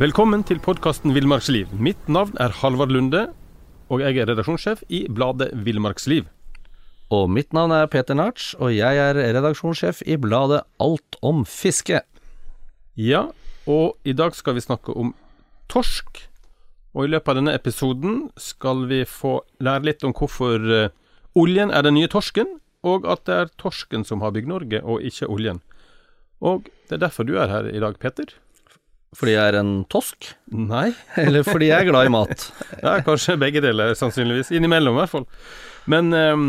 Velkommen til podkasten Villmarksliv. Mitt navn er Halvard Lunde, og jeg er redaksjonssjef i bladet Villmarksliv. Og mitt navn er Peter Narts, og jeg er redaksjonssjef i bladet Alt om fiske. Ja, og i dag skal vi snakke om torsk. Og i løpet av denne episoden skal vi få lære litt om hvorfor eh, oljen er den nye torsken, og at det er torsken som har bygd Norge, og ikke oljen. Og det er derfor du er her i dag, Peter. Fordi jeg er en tosk? Nei. Eller fordi jeg er glad i mat? ja, kanskje begge deler, sannsynligvis. Innimellom, i hvert fall. Men, um,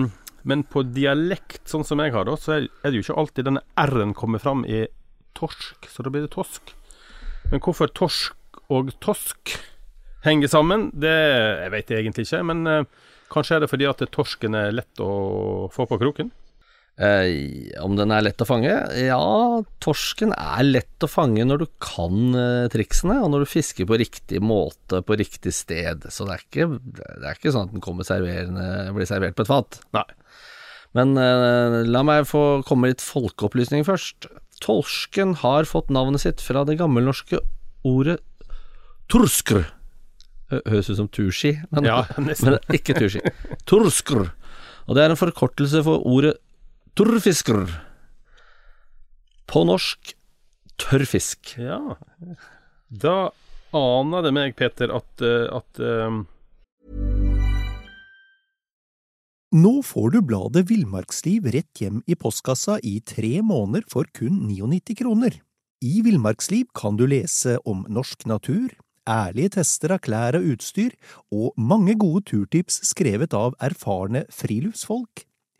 men på dialekt, sånn som jeg har, det, så er det jo ikke alltid denne r-en kommer fram i torsk, så da blir det tosk. Men hvorfor torsk og tosk henger sammen, det jeg vet jeg egentlig ikke. Men uh, kanskje er det fordi at torsken er lett å få på kroken? Eh, om den er lett å fange? Ja, torsken er lett å fange når du kan eh, triksene, og når du fisker på riktig måte på riktig sted. Så det er ikke, det er ikke sånn at den kommer blir servert på et fat. Nei. Men eh, la meg få komme litt folkeopplysning først. Torsken har fått navnet sitt fra det gammelnorske ordet torskr. Høres ut som turski, men, ja, men ikke turski. Torskr. Og det er en forkortelse for ordet Tørrfisker. På norsk tørrfisk. Ja. Da aner det meg, Peter, at, eh, at um... Nå får du bladet Villmarksliv rett hjem i postkassa i tre måneder for kun 99 kroner. I Villmarksliv kan du lese om norsk natur, ærlige tester av klær og utstyr, og mange gode turtips skrevet av erfarne friluftsfolk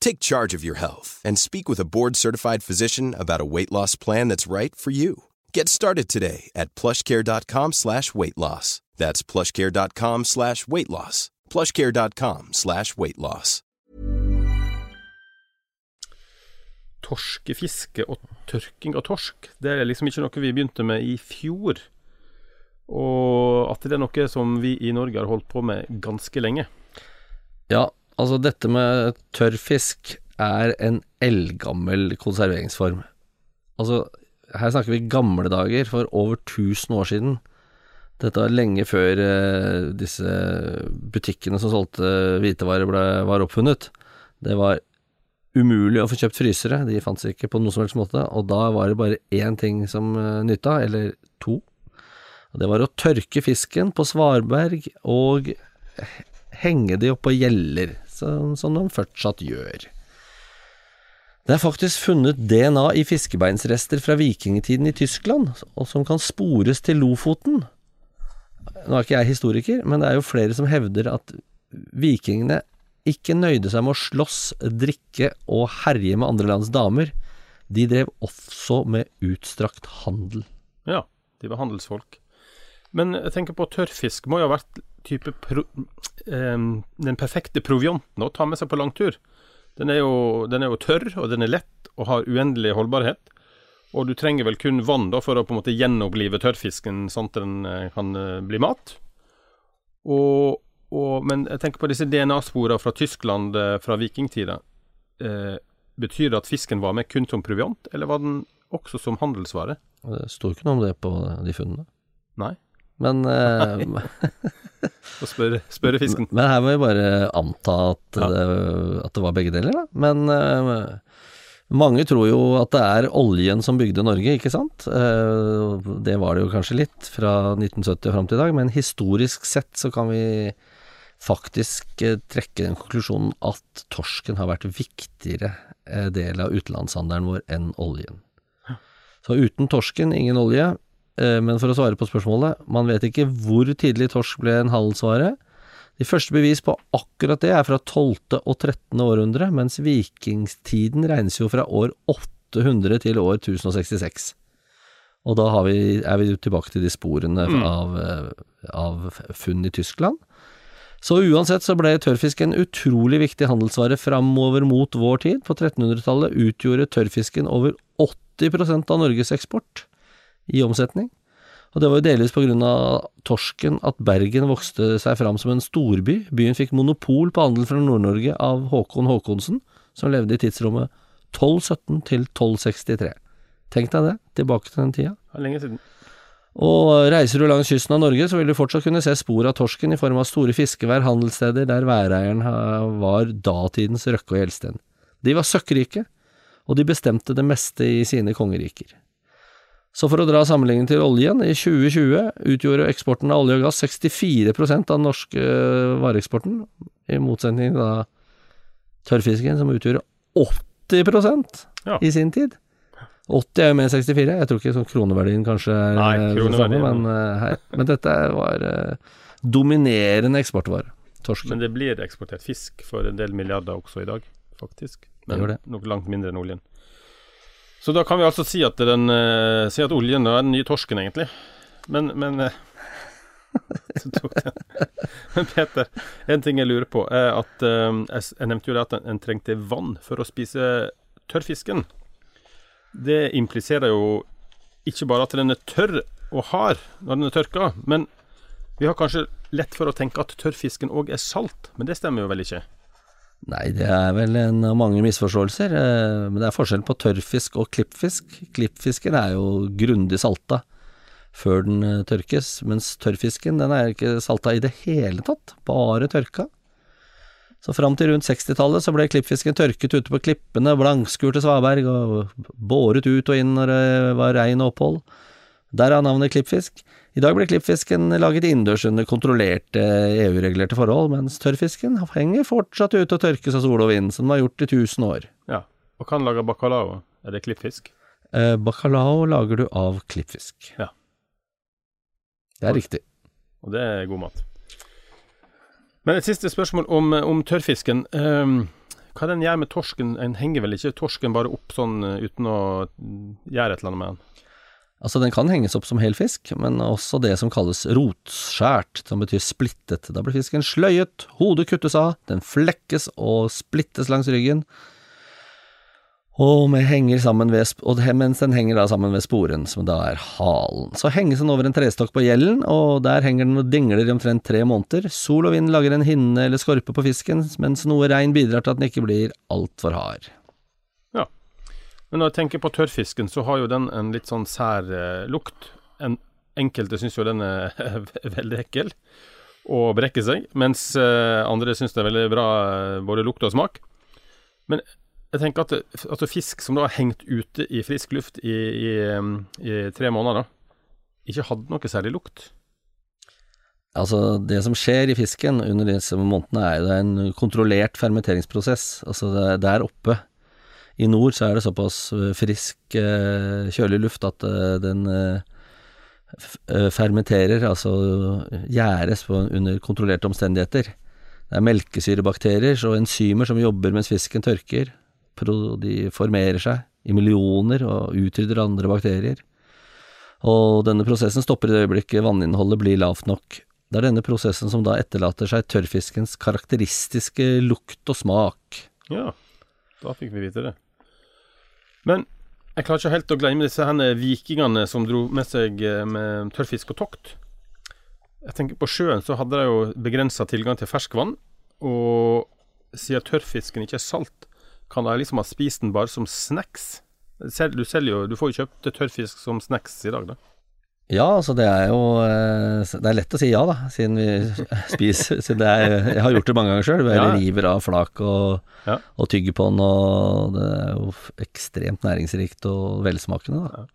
Take charge of your health and speak with a board certified physician about a weight loss plan that's right for you. Get started today at plushcare.com slash weight loss. That's plushcare.com slash weight loss. Plushcare.com slash weight loss. Torskefiske og tørking av torsk, det er liksom ikke noe vi begynte med i fjor. Og at det er noe som vi i Norge har holdt på med ganske lenge. Ja, Altså, dette med tørrfisk er en eldgammel konserveringsform. Altså, her snakker vi gamle dager, for over 1000 år siden. Dette var lenge før eh, disse butikkene som solgte hvitevarer ble, var oppfunnet. Det var umulig å få kjøpt frysere, de fantes ikke på noen som helst måte, og da var det bare én ting som eh, nytta, eller to. Det var å tørke fisken på svarberg og henge de oppå gjeller, som de fortsatt gjør. Det er faktisk funnet DNA i fiskebeinsrester fra vikingtiden i Tyskland, og som kan spores til Lofoten. Nå er ikke jeg historiker, men det er jo flere som hevder at vikingene ikke nøyde seg med å slåss, drikke og herje med andre lands damer. De drev også med utstrakt handel. Ja, de var handelsfolk. Men jeg tenker på tørrfisk må jo ha vært type pro, um, den perfekte provianten å ta med seg på langtur. Den er, jo, den er jo tørr, og den er lett og har uendelig holdbarhet. Og du trenger vel kun vann da for å på en måte gjenopplive tørrfisken sånn at den eh, kan eh, bli mat. Og, og, men jeg tenker på disse DNA-sporene fra Tyskland eh, fra vikingtida. Eh, betyr det at fisken var med kun som proviant, eller var den også som handelsvare? Det sto ikke noe om det på de funnene. Nei. Men Og spør, spør fisken. Men her må vi bare anta at, ja. det, at det, var begge deler, da. Men uh, mange tror jo at det er oljen som bygde Norge, ikke sant? Det var det jo kanskje litt fra 1970 og fram til i dag, men historisk sett så kan vi faktisk trekke den konklusjonen at torsken har vært viktigere del av utenlandshandelen vår enn oljen. Så uten torsken, ingen olje. Eh, men for å svare på spørsmålet, man vet ikke hvor tidlig torsk ble en handelsvare. De første bevis på akkurat det er fra 12. og 13. århundre, mens vikingtiden regnes jo fra år 800 til år 1066. Og da har vi, er vi tilbake til de sporene Mm. av, eh, av funn i Tyskland. Så uansett så ble tørrfisk en utrolig viktig handelsvare framover mot vår tid. På 1300-tallet utgjorde tørrfisken over 80% av Norges eksport i omsetning. Og det var jo delvis av torsken at Bergen vokste seg fram som en storby. Byen fikk monopol på handel fra Nord-Norge av Håkon Håkonsen, som levde i tidsrommet 1217 til 1263. Tenk deg det, tilbake til den tida. Det er lenge siden. Og reiser du langs kysten av Norge, så vil du fortsatt kunne se spor av torsken i form av store fiskevær, handelssteder der væreieren var datidens Røkke og Gjelsten. De var søkkrike, og de bestemte det meste i sine kongeriker. Så for å dra sammenligningen til oljen, i 2020 utgjorde eksporten av olje og gass 64% av den norske eh, vareeksporten, i motsetning til tørrfisken, som utgjorde 80 Ja. i sin tid. 80 er jo med 64, jeg tror ikke sånn kroneverdien kanskje er Nei, kroneverdien, samme, men, eh, men dette var eh, dominerende eksportvare. Torsken. Men det blir eksportert fisk for en del milliarder også i dag, faktisk. Men det det. nok langt mindre enn oljen. Så da kan vi altså si at, den, uh, si at oljen er den nye torsken, egentlig. Men, men uh. Men Peter, en ting jeg lurer på, er at uh, jeg nevnte jo det at en, en trengte vann for å spise tørrfisken. Det impliserer jo ikke bare at den er tørr og hard når den er tørka, men vi har kanskje lett for å tenke at tørrfisken òg er salt, men det stemmer jo vel ikke? Nei, det er vel en av mange misforståelser, eh, men det er forskjell på tørrfisk og klippfisk. Klippfisken er jo grundig salta før den eh, tørkes, mens tørrfisken den er ikke salta i det hele tatt, bare tørka. Så fram til rundt 60-tallet så ble klippfisken tørket ute på klippene, blankskur til svaberg og båret ut og inn når det var regn og opphold. Derav navnet klippfisk. I dag blir klippfisken laget innendørs under kontrollerte EU-regulerte forhold, mens tørrfisken henger fortsatt ute og tørkes av sol og vind, som den har gjort i tusen år. Ja. Og kan lage bacalao. Er det klippfisk? Eh, bacalao lager du av klippfisk. Ja. Det er riktig. Og det er god mat. Men et siste spørsmål om, om tørrfisken. Um, hva den gjør med torsken? En henger vel ikke torsken bare opp sånn eh, uten å mm, gjøre et eller annet med den? Altså, den kan henges opp som hel fisk, men også det som kalles rotskjært, som betyr splittet. Da blir fisken sløyet, hodet kuttes av, den flekkes og splittes langs ryggen, og, ved, og mens den henger da sammen ved sporen, som da er halen. Så henges den over en trestokk på gjelden, og der henger den og dingler i omtrent tre måneder. Sol og vind lager en hinne eller skorpe på fisken, mens noe regn bidrar til at den ikke blir altfor hard. Men når jeg tenker på tørrfisken, så har jo den en litt sånn sær eh, lukt. En, enkelte syns jo den er veldig ekkel og brekker seg, mens eh, andre syns det er veldig bra eh, både lukt og smak. Men jeg tenker at det- altså fisk som da har hengt ute i frisk luft i, i, i tre måneder, da, ikke hadde noe særlig lukt. Altså, det som skjer i fisken under disse månedene, er jo det er en kontrollert fermenteringsprosess. Altså, det er der oppe i nord så er det såpass eh, frisk, eh, kjølig luft at eh, den fermenterer, altså gjæres under kontrollerte omstendigheter. Det er melkesyrebakterier og enzymer som jobber mens fisken tørker. De formerer seg i millioner og utrydder andre bakterier. Og denne prosessen stopper i det øyeblikket vanninnholdet blir lavt nok. Det er denne prosessen som da etterlater seg tørrfiskens karakteristiske lukt og smak. Ja, da fikk vi vite det. Men jeg klarer ikke helt å glemme disse her vikingene som dro med seg eh, med tørrfisk og tokt. Jeg tenker På sjøen så hadde de jo begrensa tilgang til ferskvann, og siden tørrfisken ikke er salt, kan de liksom ha spist den bare som snacks. Du, jo, du får jo kjøpt tørrfisk som snacks i dag, da. Ja, altså det er jo eh, Det er lett å si ja, da, siden vi spiser siden det er, Jeg har gjort det mange ganger sjøl. Vi Ja. river av flak og, Ja. og tygger på den, og det er jo ekstremt næringsrikt og velsmakende, da.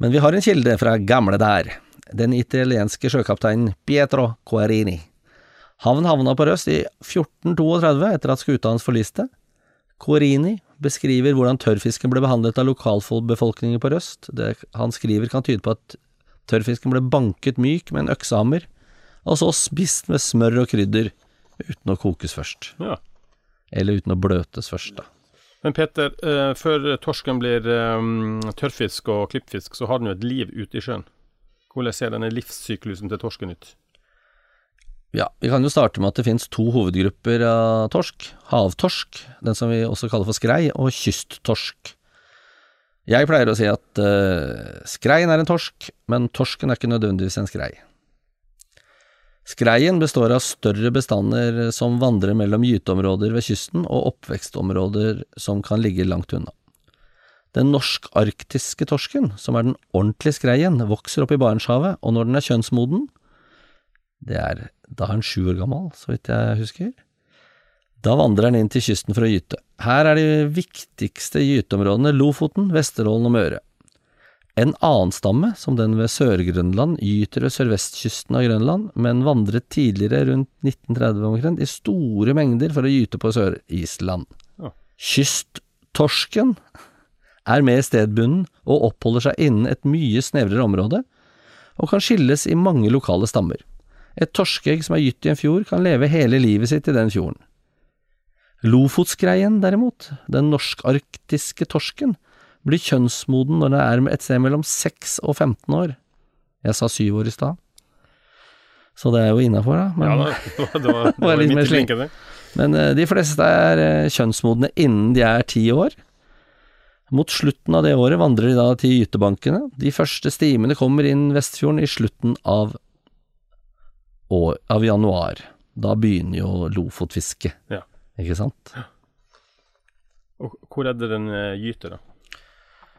Men vi har en kilde fra gamle der. Den italienske sjøkapteinen Pietro Coerini. Han havna på Røst i 1432 etter at skuta hans forliste. Quarini beskriver hvordan tørrfisken ble behandlet av lokalbefolkningen på Røst. Det han skriver kan tyde på at tørrfisken ble banket myk med en øksehammer, og så spist med smør og krydder, uten å kokes først. Ja. Eller uten å bløtes først, da. Men Peter, eh, før torsken blir eh, tørrfisk og klippfisk, så har den jo et liv ute i sjøen. Hvordan ser denne livssyklusen til torsken ut? Ja, Vi kan jo starte med at det finnes to hovedgrupper av torsk. Havtorsk, den som vi også kaller for skrei, og kysttorsk. Jeg pleier å si at uh, skreien er en torsk, men torsken er ikke nødvendigvis en skrei. Skreien består av større bestander som vandrer mellom gyteområder ved kysten og oppvekstområder som kan ligge langt unna. Den norsk-arktiske torsken, som er den ordentlige skreien, vokser opp i Barentshavet, og når den er kjønnsmoden, det er da er han sju år gammel, så vidt jeg husker, da vandrer han inn til kysten for å gyte. Her er de viktigste gyteområdene Lofoten, Vesterålen og Møre. En annen stamme, som den ved Sør-Grønland, gyter ved sørvestkysten av Grønland, men vandret tidligere, rundt 1930 omtrent, i store mengder for å gyte på Sør-Island. Ja. Kysttorsken er mer stedbunden og oppholder seg innen et mye snevrere område, og kan skilles i mange lokale stammer. Et torskeegg som er gytt i en fjord, kan leve hele livet sitt i den fjorden. Lofotskreien, derimot, den norsk-arktiske torsken, blir kjønnsmoden når den er et sted mellom 6 og 15 år. Jeg sa 7 år i stad. Så det er jo innafor, da. Men, ja, det var, det var, det Var litt mer der. men eh, de fleste er eh, kjønnsmodne innen de er 10 år. Mot slutten av det året vandrer de da til gytebankene. De første stimene kommer inn Vestfjorden i slutten av, år, av januar. Da begynner jo lofotfisket, Ja. ikke sant? Og hvor er det den eh, gyter, da?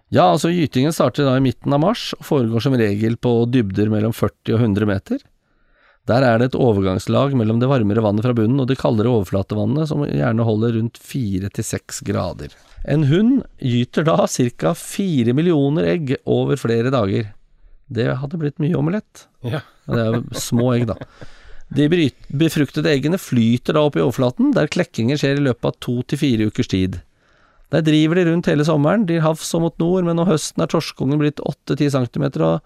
Ja, altså gytingen starter da i midten av mars, og foregår som regel på dybder mellom 40 og 100 meter. Der er det et overgangslag mellom det varmere vannet fra bunnen og det kaldere overflatevannet, som gjerne holder rundt 4-6 grader. En hund gyter da ca. 4 millioner egg over flere dager. Det hadde blitt mye omelett. Ja. Det er små egg, da. De befruktede eggene flyter da opp i overflaten, der klekkinger skjer i løpet av to til fire ukers tid. Der driver de rundt hele sommeren, de havs og mot nord, men om høsten er torskungen blitt 8-10 cm og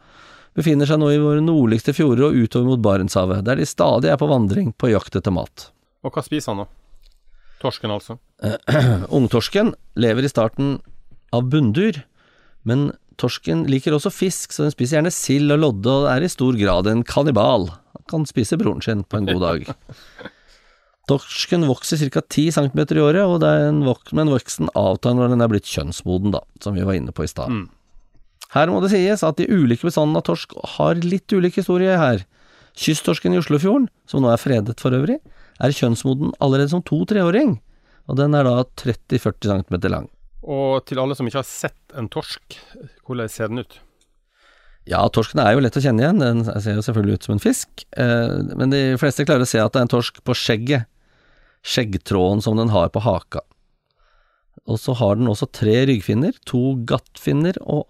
befinner seg nå i våre nordligste fjorder og utover mot Barentshavet, der de stadig er på vandring på jakt etter mat. Og hva spiser han, da? Torsken, altså. Ungtorsken lever i starten av bunndyr, men torsken liker også fisk, så den spiser gjerne sild og lodde og er i stor grad en kannibal. Han kan spise broren sin på en god dag. Torsken vokser ca. 10 cm i året, og vok men voksen avtar når den er blitt kjønnsmoden, da, som vi var inne på i stad. Mm. Her må det sies at de ulike bestandene av torsk har litt ulik historie her. Kysttorsken i Oslofjorden, som nå er fredet for øvrig, er kjønnsmoden allerede som to-treåring, og den er da 30-40 cm lang. Og til alle som ikke har sett en torsk, hvordan ser den ut? Ja, torsken er jo lett å kjenne igjen, den ser jo selvfølgelig ut som en fisk, eh, men de fleste klarer å se at det er en torsk på skjegget, skjeggtråden som den har på haka. Og så har den også tre ryggfinner, to gattfinner, og,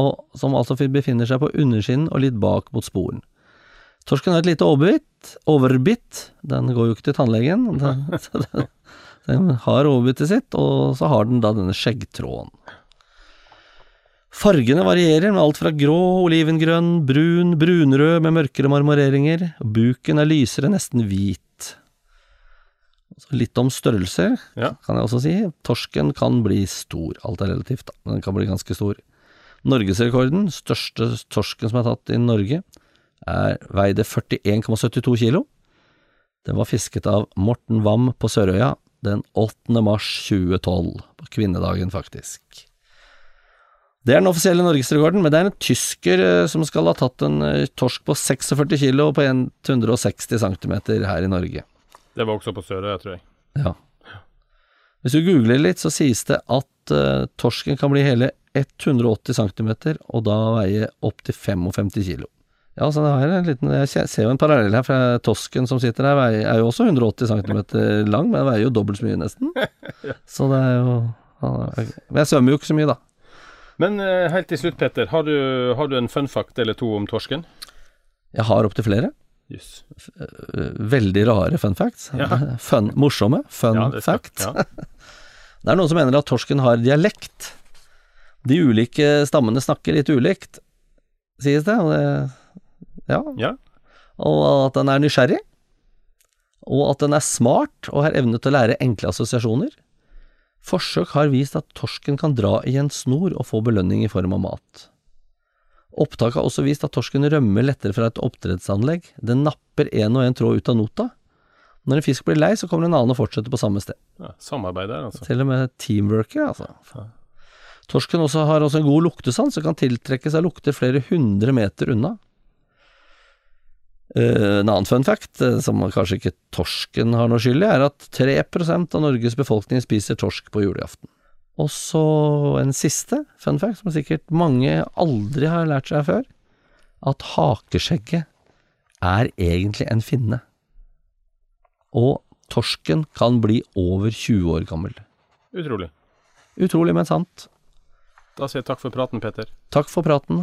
og som altså befinner seg på undersiden og litt bak mot sporen. Torsken har et lite overbitt, overbitt, den går jo ikke til tannlegen, den, den, har overbittet sitt, og så har den da denne skjeggtråden. Fargene varierer med alt fra grå, olivengrønn, brun, brunrød med mørkere marmoreringer. Buken er lysere, nesten hvit. Så litt om størrelse, Ja. kan jeg også si. Torsken kan bli stor, alt er relativt, da, men den kan bli ganske stor. Norgesrekorden, største torsken som er tatt i Norge, er, veide 41,72 kilo. Den var fisket av Morten Wam på Sørøya den 8. mars 2012, på kvinnedagen faktisk. Det er den offisielle norgesrekorden, men det er en tysker eh, som skal ha tatt en eh, torsk på 46 kilo på 160 cm her i Norge. Det var også på Sørøya, tror jeg. Ja. Hvis du googler litt, så sies det at uh, torsken kan bli hele 180 cm, og da veie opptil 55 kilo. Ja, så det er en liten Jeg ser jo en parallell her, for tosken som sitter her, veier- er jo også 180 cm lang, men veier jo dobbelt så mye, nesten. Så det er jo er- Men jeg svømmer jo ikke så mye, da. Men eh, helt til slutt, Peter. Har du, har du en fun fact eller to om torsken? Jeg har opptil flere. Jøss. eh, veldig rare fun facts. Ja. Fun, morsomme fun Ja, det fact. Ja. Det er noen som mener at torsken har dialekt. De ulike stammene snakker litt ulikt, sies det. Og det ja. ja. Og at den er nysgjerrig. Og at den er smart og har evne til å lære enkle assosiasjoner. Forsøk har vist at torsken kan dra i en snor og få belønning i form av mat. Opptak har også vist at torsken rømmer lettere fra et oppdrettsanlegg, den napper en og en tråd ut av nota. Når en fisk blir lei, så kommer en annen og fortsetter på samme sted. Ja, samarbeid der, altså. Til og med teamworker, altså. Torsken også har også en god luktesans og kan tiltrekke seg lukter flere hundre meter unna. Eh, en annen fun fact, eh, som kanskje ikke torsken har noe skyld i, er at 3% av Norges befolkning spiser torsk på julaften. Og så en siste fun fact, som sikkert mange aldri har lært seg før, at hakeskjegget er egentlig en finne. Og torsken kan bli over 20 år gammel. Utrolig. Utrolig, men sant. Da sier jeg takk for praten, Peter. Takk for praten.